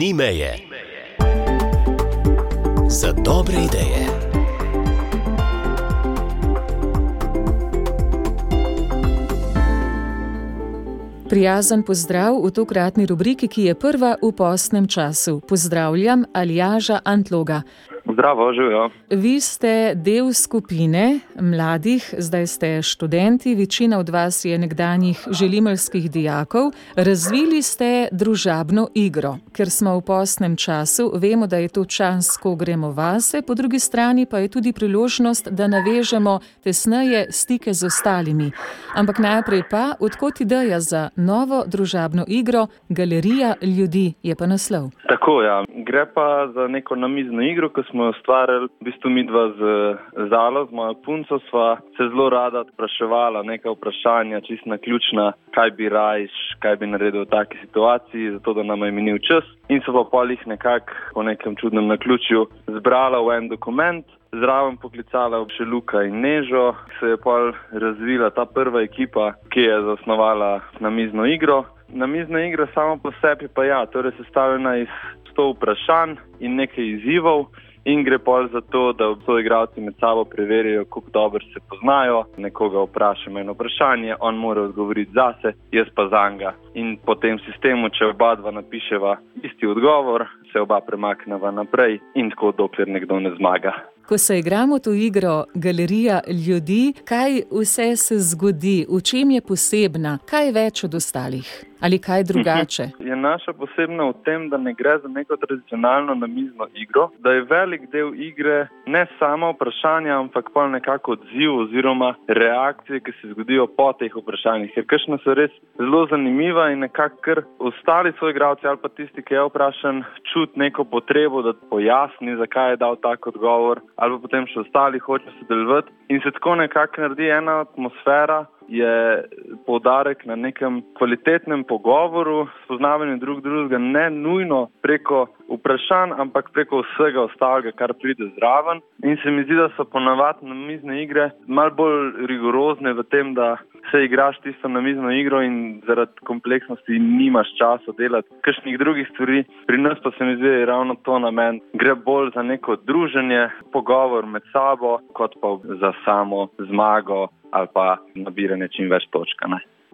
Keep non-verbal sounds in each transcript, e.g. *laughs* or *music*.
ni meje. Za dobre ideje. Prijazen pozdrav v tokratni rubriki, ki je prva v postnem času. Pozdravljam Aljaža Antloga. Zdravo, živijo. Vi ste del skupine mladih, zdaj ste študenti, večina od vas je nekdanjih želimelskih dijakov. Razvili ste družabno igro, ker smo v postnem času, vemo, da je to čas, ko gremo vase, po drugi strani pa je tudi priložnost, da navežemo tesneje stike z ostalimi. Ampak najprej pa, odkot ideja za novo družabno igro, Galerija ljudi je pa naslov. Tako, ja. Gre pa za neko namizno igro, ki smo jo ustvarjali, v bistvu mi dva z Zalo, z mojo punco, sva se zelo rada spraševala nekaj vprašanja, čist na ključna, kaj bi rajš, kaj bi naredil v taki situaciji, zato da nam je minil čas. In so pa polih nekako po nekem čudnem naključju zbrala v en dokument. Zraven poklicala še Luka in Nežo, se je pa razvila ta prva ekipa, ki je zasnovala namizno igro. Namizna igra samo po sebi pa ja, torej sestavljena iz sto vprašanj in nekaj izzivov. In gre pol za to, da so igralci med sabo preverijo, kako dobro se poznajo. Nekoga vprašamo eno vprašanje, on mora odgovoriti zase, jaz pa za njega. In po tem sistemu, če oba dva napiševa isti odgovor, se oba premakneva naprej in tako dokler nekdo ne zmaga. Ko se igramo to igro Galerija ljudi, kaj vse se zgodi, v čem je posebna, kaj več od ostalih ali kaj *laughs* drugače? Je naša posebna v tem, da ne gre za neko tradicionalno namizno igro, da je velik del igre ne samo vprašanja, ampak pa nekako odziv oziroma reakcije, ki se zgodijo po teh vprašanjih. Ker kakšna so res zelo zanimiva in nekako kar ostali svoji igralci ali pa tisti, ki je vprašan, čut neko potrebo, da pojasni, zakaj je dal tak odgovor, ali pa potem še ostali hočejo sodelovati in se tako nekako naredi ena atmosfera je poudarek na nekem kvalitetnem pogovoru, spoznavanju drug drugega, ne nujno preko vprašanj, ampak preko vsega ostalega, kar pride zraven. In se mi zdi, da so ponavadi na mizne igre mal bolj rigorozne v tem, da se igraš tisto na mizno igro in zaradi kompleksnosti nimaš časa delati kakšnih drugih stvari. Pri nas pa se mi zdi, da je ravno to namen. Gre bolj za neko druženje, pogovor med sabo, kot pa za samo zmago ali pa nabiranje čim več točk.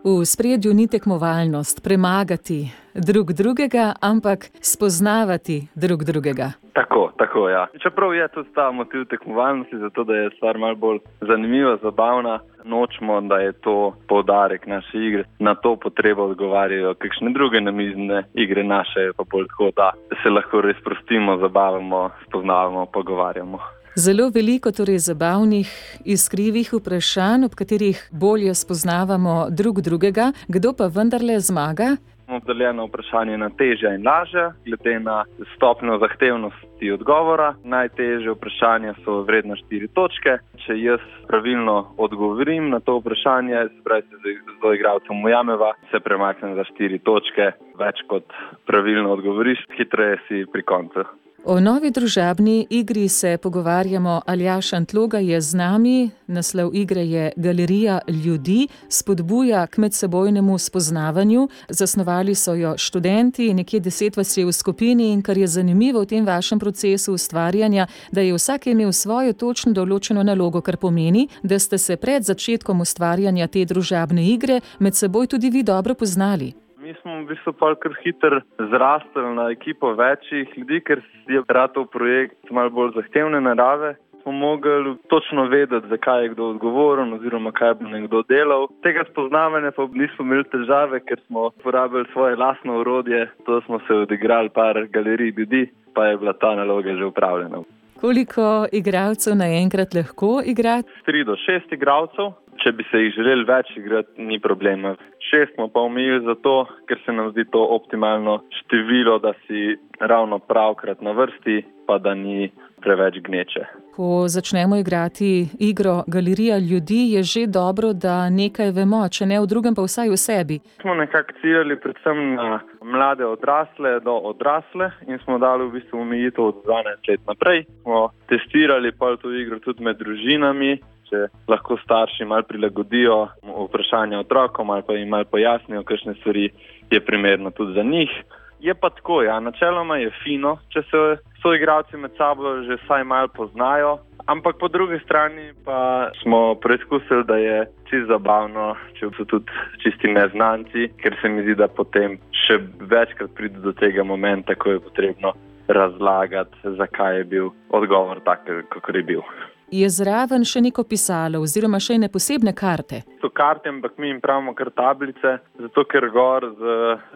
V spredju ni tekmovalnost, premagati drug drugega, ampak spoznavati drug drugega. Tako, tako ja. Čeprav je tudi ta motiv tekmovalnosti, zato da je stvar malo bolj zanimiva, zabavna, nočemo, da je to poudarek naše igre. Na to potrebo odgovarjajo kakšne druge namizne igre, naše pa bolj tako, da se lahko res sprostimo, zabavamo, spoznavamo, pogovarjamo. Zelo veliko torej zabavnih, iskrivih vprašanj, ob katerih bolje spoznavamo drug drugega, kdo pa vendarle zmaga. Deljeno vprašanje na težje in lažje, glede na stopnjo zahtevnosti odgovora. Najtežje vprašanje so vredne štiri točke. Če jaz pravilno odgovorim na to vprašanje, spravi se z igralcem Mujameva, se premaknem za štiri točke. Več kot pravilno odgovoriš, hitreje si pri koncu. O novi družabni igri se pogovarjamo. Aljaš Antloga je z nami, naslov igre je Galerija ljudi, spodbuja k medsebojnemu spoznavanju. Zasnovali so jo študenti, nekje deset vas je v skupini in kar je zanimivo v tem vašem procesu ustvarjanja, da je vsak imel svojo točno določeno nalogo, kar pomeni, da ste se pred začetkom ustvarjanja te družabne igre med seboj tudi vi dobro poznali. Mi smo v bistvu kar hitro zrastli na ekipo večjih ljudi, ker je ratov projekt malo bolj zahtevne narave. Smo mogli točno vedeti, zakaj je kdo odgovoren oziroma kaj bo nekdo delal. Tega spoznavanja pa nismo imeli težave, ker smo uporabili svoje lastno urodje. To smo se odigrali par galerij ljudi, pa je bila ta naloga že upravljena. Koliko igralcev naenkrat lahko igra? 3 do 6 igralcev. Če bi se jih želeli več igrati, ni problema. Šest smo pa omejili zato, ker se nam zdi to optimalno število, da si ravno pravkrat na vrsti, pa da ni preveč gneče. Ko začnemo igrati igro Galerija ljudi, je že dobro, da nekaj vemo, če ne v drugem, pa vsaj v sebi. Smo nekako ciljali predvsem na mlade odrasle do odrasle in smo dali v bistvu omejitev od 12 let naprej. Smo testirali pa to igro tudi med družinami če lahko starši malo prilagodijo vprašanja otrokom ali pa jim malo pojasnijo, kakšne stvari je primerno tudi za njih. Je pa tako, ja, načeloma je fino, če se soigravci med sabo že vsaj malo poznajo. Ampak po drugi strani pa smo preizkusili, da je čisto zabavno, če so tudi čisti neznanci, ker se mi zdi, da potem še večkrat pride do tega momenta, ko je potrebno razlagati, zakaj je bil odgovor tak, kot je bil. Je zraven še neko pisalo, oziroma še ene posebne karte? So karte, ampak mi jim pravimo kar tablice, zato ker gor z,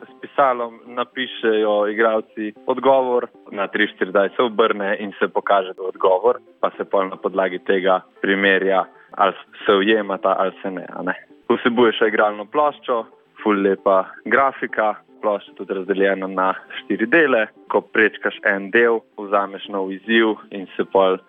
z pisalom napišejo igravci odgovor, na 3-4 daj se obrne in se pokaže odgovor, pa se pa na podlagi tega primerja, ali se ujemata ali se ne. ne. Vsebuje še igralno ploščo, ful lepa grafika, plošča tudi razdeljena na štiri dele. Ko prečkaš en del, vzameš nov izziv in se pol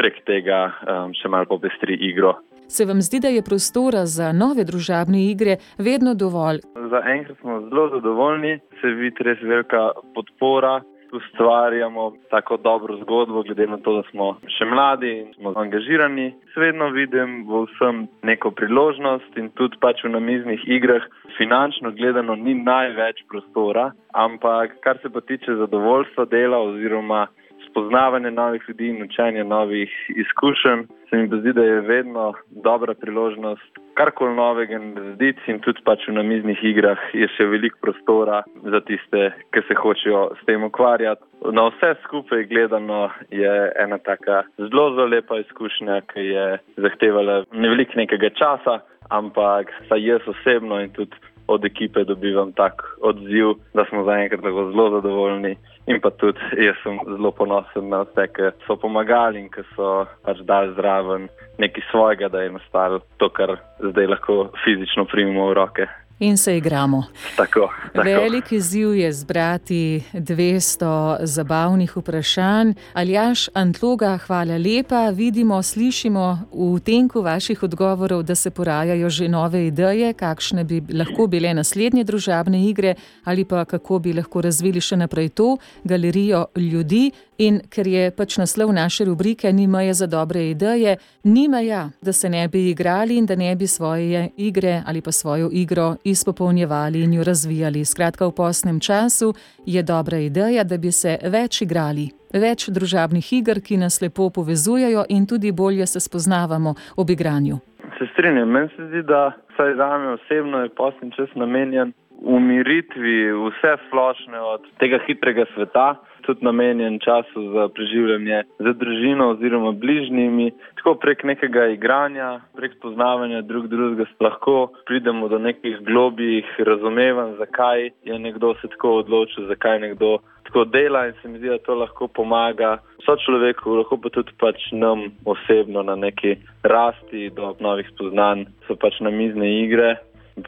prek tega um, še malo popestri igro. Se vam zdi, da je prostora za nove družabne igre vedno dovolj? Za enkrat smo zelo zadovoljni, se vidi res velika podpora. Ustvarjamo tako dobro zgodbo, glede na to, da smo še mladi in smo angažirani. Svedno vidim v vsem neko priložnost in tudi pač v namiznih igrah. Finančno gledano ni največ prostora, ampak kar se pa tiče zadovoljstva dela oziroma spoznavanje novih ljudi in učenje novih izkušenj, se mi zdi, da je vedno dobra priložnost karkoli novega narediti in tudi pač v namiznih igrah je še veliko prostora za tiste, ki se hočejo s tem ukvarjati. Na vse skupaj gledano je ena taka zelo, zelo lepa izkušnja, ki je zahtevala neveliko nekega časa, ampak saj jaz osebno in tudi od ekipe dobivam tak odziv, da smo zaenkrat tako zelo zadovoljni. In pa tudi jaz sem zelo ponosen na vse, ki so pomagali in ki so pač dali zraven nekaj svojega, da je nastalo to, kar zdaj lahko fizično primemo v roke in se igramo. Tako, tako. Velik izziv je zbrati 200 zabavnih vprašanj. Aljaš Antloga, hvala lepa. Vidimo, slišimo v tenku vaših odgovorov, da se porajajo že nove ideje, kakšne bi lahko bile naslednje družabne igre ali pa kako bi lahko razvili še naprej to galerijo ljudi. In ker je pač naslov naše rubrike Ni meje za dobre ideje, ni meja, da se ne bi igrali in da ne bi svoje igre ali pa svojo igro izpopolnjevali in jo razvijali. Skratka, v posnem času je dobra ideja, da bi se več igrali. Več družabnih iger, ki nas lepo povezujejo in tudi bolje se spoznavamo ob igranju. Se strinjam, meni se zdi, da vsaj za me osebno je poslen čas namenjen umiritvi vse splošne od tega hitrega sveta, tudi namenjen času za preživljanje z družino oziroma bližnjimi, tako prek nekega igranja, prek poznavanja drug drugega, lahko pridemo do nekih globijih razumevanj, zakaj je nekdo se tako odločil, zakaj nekdo tako dela in se mi zdi, da to lahko pomaga so človeku, lahko pa tudi pač nam osebno na neki rasti do novih spoznanj, so pač na mizne igre,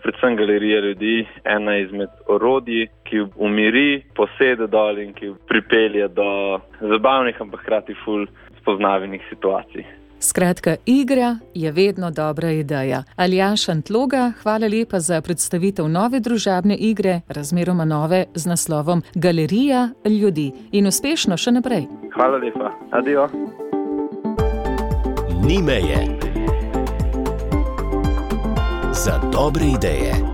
predvsem galerija ljudi, ena izmed orodij, ki umiri, posede dol in ki pripelje do zabavnih, ampak hkrati ful spoznavenih situacij. Skratka, igra je vedno dobra ideja. Aljaš Antloga, hvala lepa za predstavitev nove družabne igre, razmeroma nove z naslovom Galerija ljudi. In uspešno še naprej. Hvala lepa, adijo. Ni meje za dobre ideje.